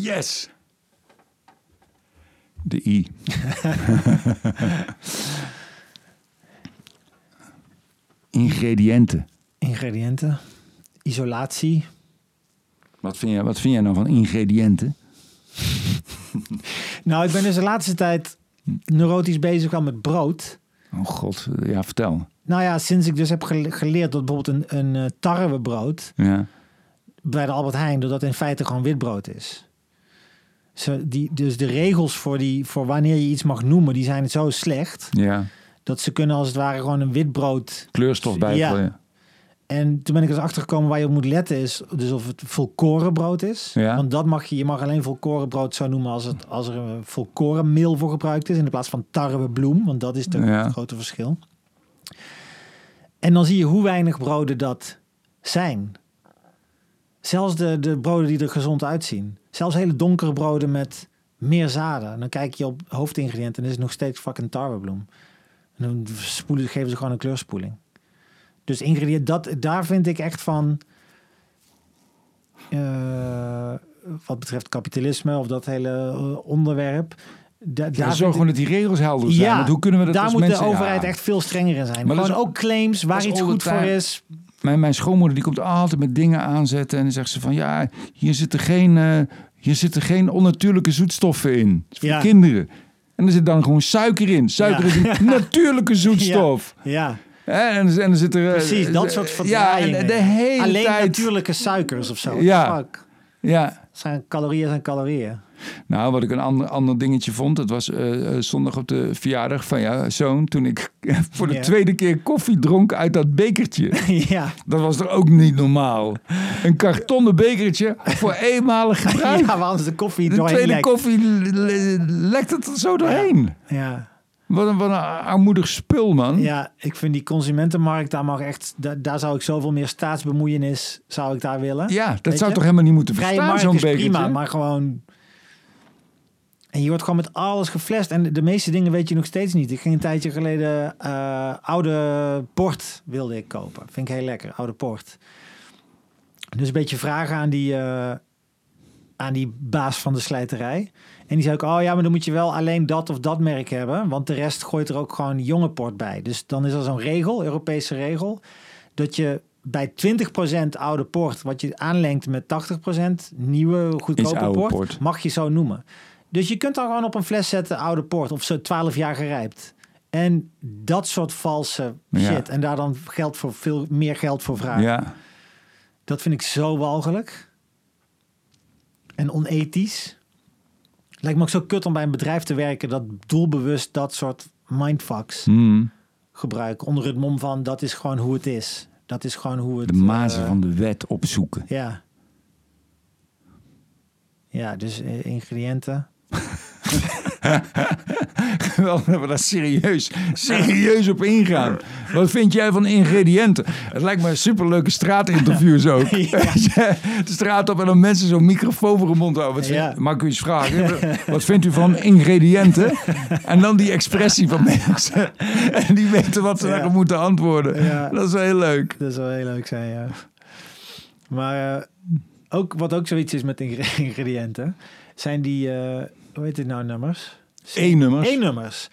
Yes! De I. Ingrediënten. Ingrediënten. Isolatie. Wat vind, jij, wat vind jij nou van ingrediënten? Nou, ik ben dus de laatste tijd neurotisch bezig al met brood. Oh god, ja, vertel. Nou ja, sinds ik dus heb gele- geleerd dat bijvoorbeeld een, een eh, tarwebrood Ja. bij de Albert Heijn, dat dat in feite gewoon witbrood is. Die, dus de regels voor, die, voor wanneer je iets mag noemen, die zijn zo slecht. ja. Dat ze kunnen als het ware gewoon een witbrood. Kleurstof bij. Ja. En toen ben ik dus achter gekomen waar je op moet letten is dus of het volkorenbrood is. Ja. Want dat mag je, je mag alleen volkorenbrood zo noemen als, het, als er een volkorenmeel voor gebruikt is. In plaats van tarwebloem, want dat is Ja. het grote verschil. En dan zie je hoe weinig broden dat zijn. Zelfs de, de broden die er gezond uitzien. Zelfs hele donkere broden met meer zaden. En dan kijk je op hoofdingrediënten en is het nog steeds fucking tarwebloem. En dan spoelen, geven ze gewoon een kleurspoeling. Dus ingrediënt, dat, daar vind ik echt van. eh, wat betreft kapitalisme of dat hele eh, onderwerp. Da, Ja, daar zorg vind gewoon dat die regels helder zijn. Want hoe kunnen we dat daar als moet mensen... de overheid Ja. echt veel strenger in zijn. Maar Gewoon is- ook claims waar iets goed voor is. Mijn, mijn schoonmoeder die komt altijd met dingen aanzetten. En dan zegt ze van ja, hier zitten geen, eh, hier zitten geen onnatuurlijke zoetstoffen in. Het is voor Ja. kinderen. En er zit dan gewoon suiker in. Suiker Ja. is een natuurlijke zoetstof. Ja, En, en dan zit er... eh, precies. Dat eh, soort Ja, verdraaiingen. en de hele Alleen tijd... natuurlijke suikers of zo. Ja. Ja. Zijn calorieën zijn calorieën. Nou, wat ik een ander, ander dingetje vond, dat was eh, eh, zondag op de verjaardag van jouw zoon. Toen ik voor de Ja. tweede keer koffie dronk uit dat bekertje. ja. Dat was toch ook niet normaal? Een kartonnen bekertje voor eenmalig gebruik. ja, want de koffie de tweede lekt. koffie le- le- lekt het er zo doorheen. Ja. Wat, een, wat een armoedig spul, man. ja, ik vind die consumentenmarkt, daar mag echt, daar, daar zou ik zoveel meer staatsbemoeienis, zou ik daar willen. Ja, dat Weet zou je? toch helemaal niet moeten Vrije bestaan, markt zo'n bekertje? prima, maar gewoon... En je wordt gewoon met alles geflasht. En de meeste dingen weet je nog steeds niet. Ik ging een tijdje geleden eh, oude port wilde ik kopen. Vind ik heel lekker, oude port. Dus een beetje vragen aan die, eh, aan die baas van de slijterij. En die zei ook, oh ja, maar dan moet je wel alleen dat of dat merk hebben. Want de rest gooit er ook gewoon jonge port bij. Dus dan is er zo'n regel, Europese regel, dat je bij 20% oude port, wat je aanlengt met 80% nieuwe, goedkope port, port. mag je zo noemen. Dus je kunt dan gewoon op een fles zetten oude port of zo 12 jaar gerijpt. En dat soort valse Ja. shit. En daar dan geld voor veel meer geld voor vragen. Ja, Dat vind ik zo walgelijk. En onethisch. Lijkt me ook zo kut om bij een bedrijf te werken dat doelbewust dat soort mindfucks Hmm. gebruikt. Onder het mom van dat is gewoon hoe het is. Dat is gewoon hoe het... de mazen eh, van de wet opzoeken. Ja. Ja, dus eh, ingrediënten. Wel dat we daar serieus, serieus op ingaan. Wat vind jij van ingrediënten? Het lijkt me een superleuke straatinterviews ook. Ja. De straat op en dan mensen zo'n microfoon voor hun mond houden. Wat vind- Ja. Mag ik u eens vragen? Wat vindt u van ingrediënten? En dan die expressie van mensen. En die weten wat ze Ja. daarop moeten antwoorden. Ja. Dat is wel heel leuk. Dat zou heel leuk zijn, ja. Maar eh, ook, wat ook zoiets is met ingre- ingrediënten, zijn die, eh, hoe heet het nou, nummers? E-nummers. E-nummers.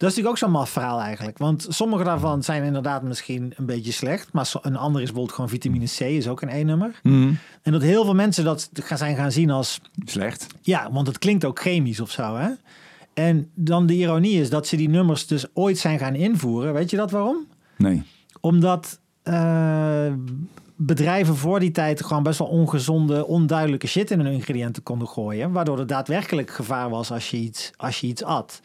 Dat is natuurlijk ook zo'n maf verhaal eigenlijk. Want sommige daarvan zijn inderdaad misschien een beetje slecht. Maar een ander is bijvoorbeeld gewoon vitamine C, is ook een E-nummer. Hmm. En dat heel veel mensen dat gaan zijn gaan zien als... Slecht. Ja, want het klinkt ook chemisch of zo, hè? En dan de ironie is dat ze die nummers dus ooit zijn gaan invoeren. Weet je dat waarom? Nee. Omdat eh, bedrijven voor die tijd gewoon best wel ongezonde, onduidelijke shit in hun ingrediënten konden gooien. Waardoor er daadwerkelijk gevaar was als je iets, als je iets at.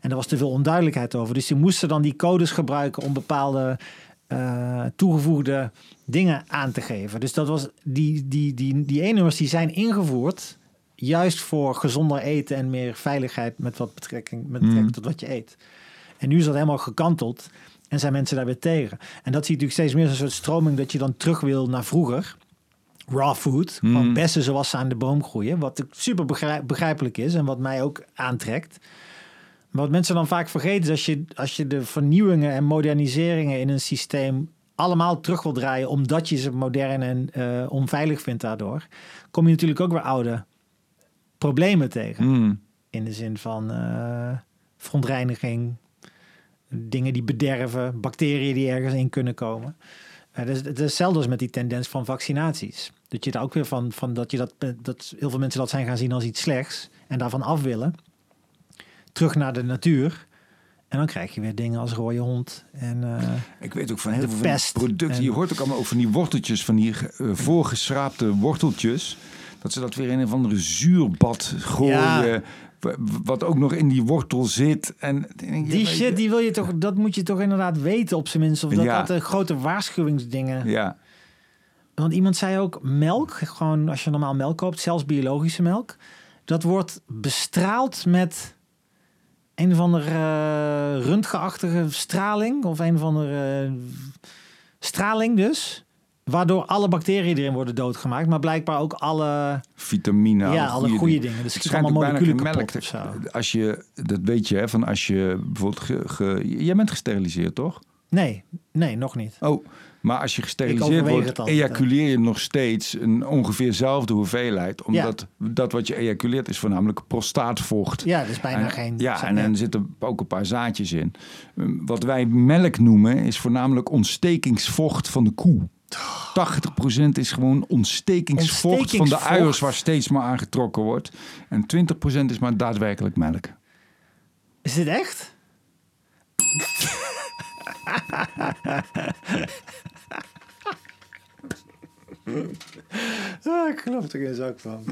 En er was te veel onduidelijkheid over. Dus die moesten dan die codes gebruiken om bepaalde eh, toegevoegde dingen aan te geven. Dus dat was die, die, die, die E-nummers die zijn ingevoerd. Juist voor gezonder eten en meer veiligheid met wat betrekking, met betrekking tot wat je eet. En nu is dat helemaal gekanteld. En zijn mensen daar weer tegen. En dat zie je natuurlijk steeds meer als een soort stroming dat je dan terug wil naar vroeger. Raw food, gewoon bessen zoals ze aan de boom groeien. Wat super begrijp- begrijpelijk is en wat mij ook aantrekt. Maar wat mensen dan vaak vergeten is als je, als je de vernieuwingen en moderniseringen in een systeem allemaal terug wil draaien omdat je ze modern en eh, onveilig vindt daardoor, kom je natuurlijk ook weer oude problemen tegen. Mm. In de zin van eh, verontreiniging, dingen die bederven, bacteriën die ergens in kunnen komen. Uh, dus, het is hetzelfde als met die tendens van vaccinaties. Dat je daar ook weer van, van dat je dat, dat heel veel mensen dat zijn gaan zien als iets slechts en daarvan af willen. Terug naar de natuur. En dan krijg je weer dingen als rode hond. En, uh, ik weet ook van heel veel producten. en- Je hoort ook allemaal over die worteltjes, van die uh, voorgeschraapte worteltjes. Dat ze dat weer in een of andere zuurbad gooien. Ja. Wat ook nog in die wortel zit. En, die shit, die wil je toch, dat moet je toch inderdaad weten op zijn minst. Of dat Ja. dat de grote waarschuwingsdingen. Ja, Want iemand zei ook, melk, gewoon als je normaal melk koopt, zelfs biologische melk, dat wordt bestraald met een of andere uh, röntgenachtige straling of een of andere uh, straling dus. Waardoor alle bacteriën erin worden doodgemaakt, maar blijkbaar ook alle, vitamine. ja, alle goede dingen. dingen. Dus Het schijnt allemaal moleculen kapot of zo. Als je, dat weet je, hè, van als je bijvoorbeeld. Ge, ge- jij bent gesteriliseerd, toch? Nee, nee, nog niet. Oh, maar als je gesteriliseerd wordt, altijd, ejaculeer je nog steeds een ongeveer dezelfde hoeveelheid. Omdat dat wat je ejaculeert is voornamelijk prostaatvocht. Ja, dus bijna En- geen... Ja, en er zitten ook een paar zaadjes in. Wat wij melk noemen is voornamelijk ontstekingsvocht van de koe. 80% is gewoon ontstekingsvocht, van de uiers waar steeds maar aangetrokken wordt. En 20% is maar daadwerkelijk melk. Is dit echt? ah, ik geloof er geen zak van.